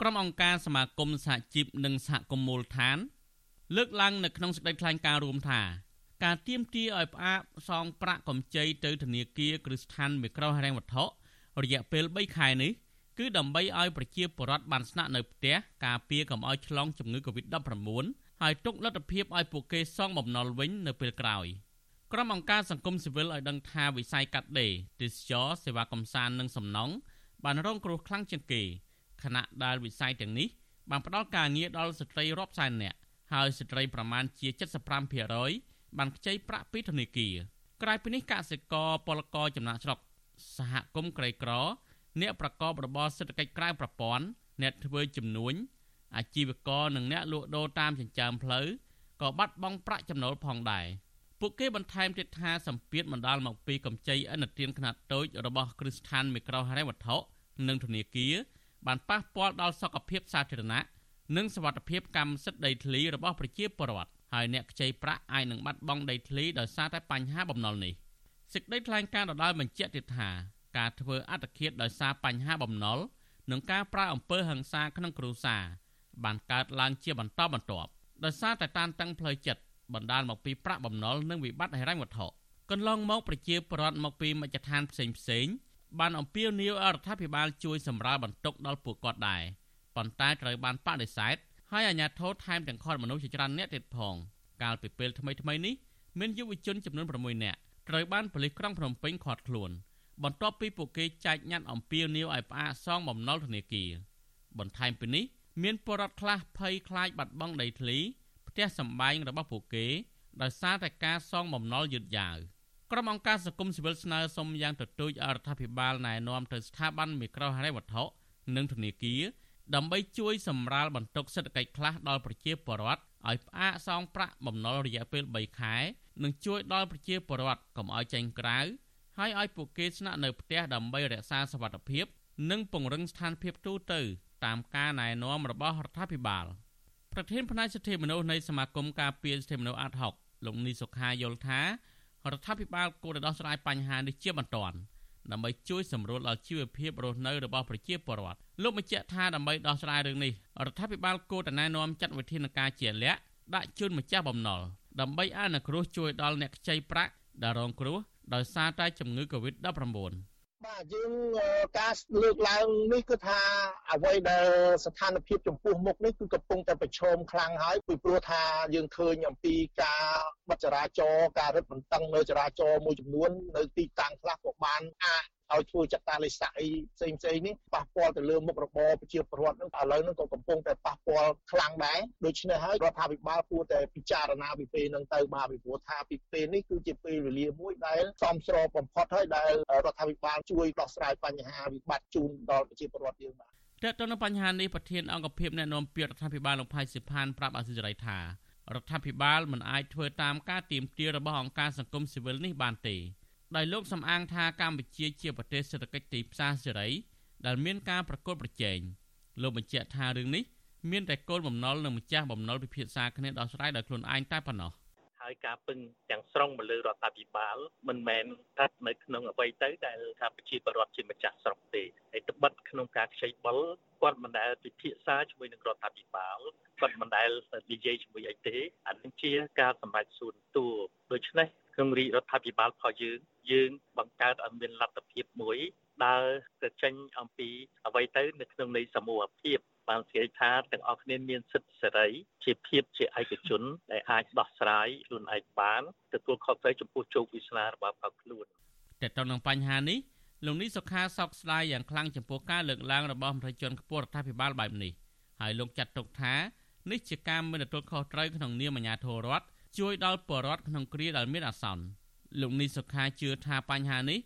ក្រុមអង្គការសមាគមសហជីពនិងសហគមន៍មូលដ្ឋាន លើកឡើងនៅក្នុងសេចក្តីថ្លែងការណ៍រួមថាការទៀមទាឲ្យផ្អាកសងប្រាក់កម្ចីទៅធនាគារគ្រឹះស្ថានមីក្រូហិរញ្ញវត្ថុរយៈពេល3ខែនេះគឺដើម្បីឲ្យប្រជាពលរដ្ឋបានស្នាក់នៅផ្ទះការពារកុំឲ្យឆ្លងជំងឺ Covid-19 ហើយទុកលទ្ធភាពឲ្យពួកគេសងបំណុលវិញនៅពេលក្រោយក្រុមអង្គការសង្គមស៊ីវិលឲ្យដឹងថាវិស័យកាត់ដេរទេសចរសេវាកំសាន្តនិងសំណង់បានរងគ្រោះខ្លាំងជាងគេ ខណៈដែលវិស័យទាំងនេះបានផ្ដល់ការងារដល់ស្ត្រីរាប់សែននាក់ហើយស្ត្រីប្រមាណជា75%បានខ្ចីប្រាក់ពីធនាគារក្រៅពីនេះកសិករពលករចំណាក់ស្រុកសហគមន៍ក្រីក្រ អ្នកប្រកបរបរសេដ្ឋកិច្ចក្រៅប្រព័ន្ធអ្នកធ្វើជំនួញអាជីវករនិងអ្នកលក់ដូរតាមចិញ្ចើមផ្លូវក៏បាត់បង់ប្រាក់ចំណូលផងដែរពួកគេបន្ថែមទៀតថាសម្ពាធបណ្ដាលមកពីកម្ចីឥណទានខ្នាតតូចរបស់គ្រឹះស្ថានមីក្រូហិរញ្ញវត្ថុនិងធនាគារ បានប៉ះពាល់ដល់សុខភាពសាធារណៈនិងសวัสดิភាពកម្មសិទ្ធិដីធ្លីរបស់ប្រជាពលរដ្ឋហើយអ្នកខ្ចីប្រាក់អាចនឹងបាត់បង់ដីធ្លីដោយសារតែបញ្ហាបំណុលនេះសេចក្តីថ្លែងការណ៍ដដែលបញ្ជាក់ទៀតថាការធ្វើអត្តឃាតដោយសារបញ្ហាបំណុលនិងការប្រើអំពើហិង្សាក្នុងគ្រួសារបានកើតឡើងជាបន្តបន្ទាប់ដោយសារតែតានតឹងផ្លូវចិត្តបណ្ដាលមកពីប្រាក់បំណុលនិងវិបត្តិហិរញ្ញវត្ថុកន្លងមកប្រជាពលរដ្ឋមកពីមជ្ឈដ្ឋានផ្សេងផ្សេង បានអំពាវនាវឲ្យរដ្ឋាភិបាលជួយសម្រាលបន្ទុកដល់ពួកគាត់ដែរប៉ុន្តែត្រូវបានបដិសេធហើយអាជ្ញាធរថែមទាំងខត់មនុស្សជាច្រើនអ្នកទៀតផងកាលពីពេលថ្មីថ្មីនេះមានយុវជនចំនួន6នាក់ត្រូវបានប៉ូលីសក្រុងភ្នំពេញឃាត់ខ្លួនបន្ទាប់ពីពួកគេចែកញត្តិអំពាវនាវឲ្យផ្អាកសងបំណុលធនាគារបន្ថែមពីនេះមានពលរដ្ឋខ្លះភ័យខ្លាចបាត់បង់ដីធ្លីផ្ទះសម្បែងរបស់ពួកគេដោយសារតែការសងបំណុលយឺតយ៉ាវ ក្រុមអង្គការសង្គមស៊ីវិលស្នើសុំយ៉ាងទទូចឲ្យរដ្ឋាភិបាលណែនាំទៅស្ថាប័នមីក្រូហិរញ្ញវត្ថុនិងធនាគារដើម្បីជួយសម្រាលបន្ទុកសេដ្ឋកិច្ចខ្លះដល់ប្រជាពលរដ្ឋឲ្យផ្អាកសងប្រាក់បំណុលរយៈពេល3ខែនិងជួយដល់ប្រជាពលរដ្ឋកុំឲ្យចេញក្រៅហើយឲ្យពួកគេស្នាក់នៅផ្ទះដើម្បីរក្សាសុវត្ថិភាព និងពង្រឹងស្ថានភាពទូទៅតាមការណែនាំរបស់រដ្ឋាភិបាលប្រធានផ្នែកសិទ្ធិមនុស្សនៃសមាគមការពារសិទ្ធិមនុស្សអាត់ហុកលោកនីសុខាយល់ថា រដ្ឋាភិបាលគួរតែដោះស្រាយបញ្ហានេះជាបន្ទាន់ដើម្បីជួយសម្រួលដល់ជីវភាពរស់នៅរបស់ប្រជាពលរដ្ឋលោកបញ្ជាក់ថាដើម្បីដោះស្រាយរឿងនេះរដ្ឋាភិបាលគួរតែណែនាំចាត់វិធានការជាលក្ខដាក់ជូនម្ចាស់បំណុលដើម្បីអនុគ្រោះជួយដល់អ្នកខ្ចីប្រាក់ដែលរងគ្រោះដោយសារតែជំងឺ Covid-19 បាទយើងការលើកឡើងនេះគឺថាអ្វីដែលស្ថានភាពចំពោះមុខនេះគឺកំពុងតែប្រឈមខ្លាំងហើយពីព្រោះថាយើងឃើញអំពីការបិទ ចរាចរណ៍ការរឹតបន្តឹងនៅចរាចរណ៍មួយចំនួននៅទីតាំងខ្លះក៏បានអាចឲ្យធ្វើចតាលិស័កអីផ្សេងផ្សេងនេះប៉ះពាល់ទៅលើមុខរបរប្រជាពលរដ្ឋនឹងឥឡូវហ្នឹងក៏កំពុងតែប៉ះពាល់ខ្លាំងដែរដូច្នេះហើយរដ្ឋាភិបាលគួរតែពិចារណាពីពេលហ្នឹងទៅបាទពីព្រោះថាពីពេលនេះគឺជាពេលវេលាមួយដែលសមស្របបំផុតហើយដែលរដ្ឋាភិបាលជួយដោះស្រាយបញ្ហាវិបត្តិជូនដល់ប្រជាពលរដ្ឋយើងបាទតើតើនៅបញ្ហានេះប្រធានអង្គភិបអ្នកនាំពាក្យរដ្ឋាភិបាលលោកផៃសិផានប្រាប់អសិរ័យថា រដ្ឋាភិបាលមិនអាចធ្វើតាមការទាមទាររបស់អង្គការសង្គមស៊ីវិលនេះបានទេដោយលោកសំអាងថាកម្ពុជាជាប្រទេសសេដ្ឋកិច្ចទីផ្សារសេរីដែលមានការប្រកួតប្រជែងលោកបញ្ជាក់ថារឿងនេះមានតែគោលបំណុលនិងម្ចាស់បំណុលពិភាក្សាគ្នាដោះស្រាយដោយខ្លួនឯងតែប៉ុណ្ណោះហើយការពឹងទាំងស្រុងមកលើរដ្ឋាភិបាលមិនមែនស្ថិតនៅក្នុងអ្វីទៅដែលថាប្រជាពលរដ្ឋជាម្ចាស់ស្រុកទេហើយត្បិតក្នុងការខ្ចីបុលគាត់មិនដែលពិភាក្សាជាមួយនឹងរដ្ឋាភិបាល គាត់មិនដែលនិយាយជាមួយអីទេអានេះជាការសម្រេចសួនតួដូច្នេះក្នុងរាជរដ្ឋាភិបាលរបស់យើងយើងបង្កើតឲ្យមានលទ្ធភាពមួយដើរទៅចេញអំពីអ្វីទៅនៅក្នុងន័យសមូហភាពបានស្គាល់ថាទាំងអស់គ្នាមានសិទ្ធិសេរីជាភាពជាឯកជនដែលអាចដោះស្រាយខ្លួនឯងបានទទួលខុសត្រូវចំពោះជោគវាសនារបស់ពួកខ្លួនតែទៅនឹងបញ្ហានេះលោកនេះសុខាសោកស្ដាយយ៉ាងខ្លាំងចំពោះការលើកឡើងរបស់មន្ត្រីជាន់ខ្ពស់រដ្ឋាភិបាលបែបនេះហើយលោកចាត់ទុកថា នេះជាការមិនទទួលខុសត្រូវក្នុងនាមអាជ្ញាធររដ្ឋជួយដល់ប្រជាពលរដ្ឋក្នុងគ្រាដែលមានអាសន្នលោកនីសុខាជឿថាបញ្ហានេះ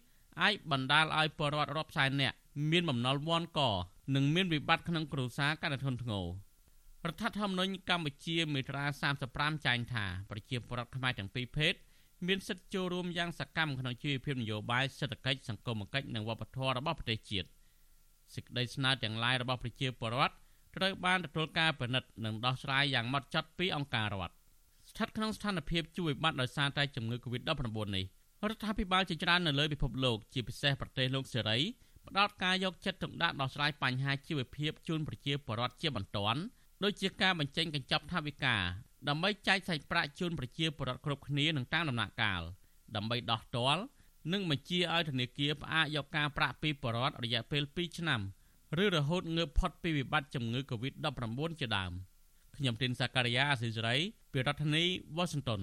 អាចបណ្ដាលឲ្យពលរដ្ឋរាប់សែននាក់មានបំណុលវាន់កនិងមានវិបត្តិក្នុងគ្រួសារកាន់តែធ្ងន់ធ្ងររដ្ឋធម្មនុញ្ញកម្ពុជាមាត្រា35ចែងថាប្រជាពលរដ្ឋខ្មែរទាំងពីរភេទមានសិទ្ធិចូលរួមយ៉ាងសកម្មក្នុងជីវភាពនយោបាយសេដ្ឋកិច្ចសង្គមគិច្ចនិងវប្បធម៌របស់ប្រទេសជាតិសេចក្តីស្នើទាំងឡាយរបស់ប្រជាពលរដ្ឋ ត្រូវបានទទួលការពិនិត្យនិងដោះស្រាយយ៉ាងម៉ត់ចត់ពីអង្គការរដ្ឋស្ថិតក្នុងស្ថានភាពជួយវិបត្តិដោយសារតែជំងឺ Covid-19 នេះរដ្ឋាភិបាលជាច្រើននៅលើពិភពលោកជាពិសេសប្រទេសលោកសេរីផ្ដោតការយកចិត្តទុកដាក់ដោះស្រាយបញ្ហាជីវភាពជូនប្រជាពលរដ្ឋជាបន្ទាន់ដូចជាការបញ្ចេញកញ្ចប់ថវិកាដើម្បីចែកសាច់ប្រាក់ជូនប្រជាពលរដ្ឋគ្រប់គ្នានឹងតាមដំណាក់កាលដើម្បីដោះទាល់និងបញ្ជាឲ្យធនាគារផ្អាកយកការប្រាក់ពីពលរដ្ឋរយៈពេល2ឆ្នាំ ឬរហូតងើបផុតពីវិបត្តិជំងឺ Covid-19 ជាដើមខ្ញុំទីនសាការីយ៉ាអស៊ីសេរីពីរដ្ឋធានី Washington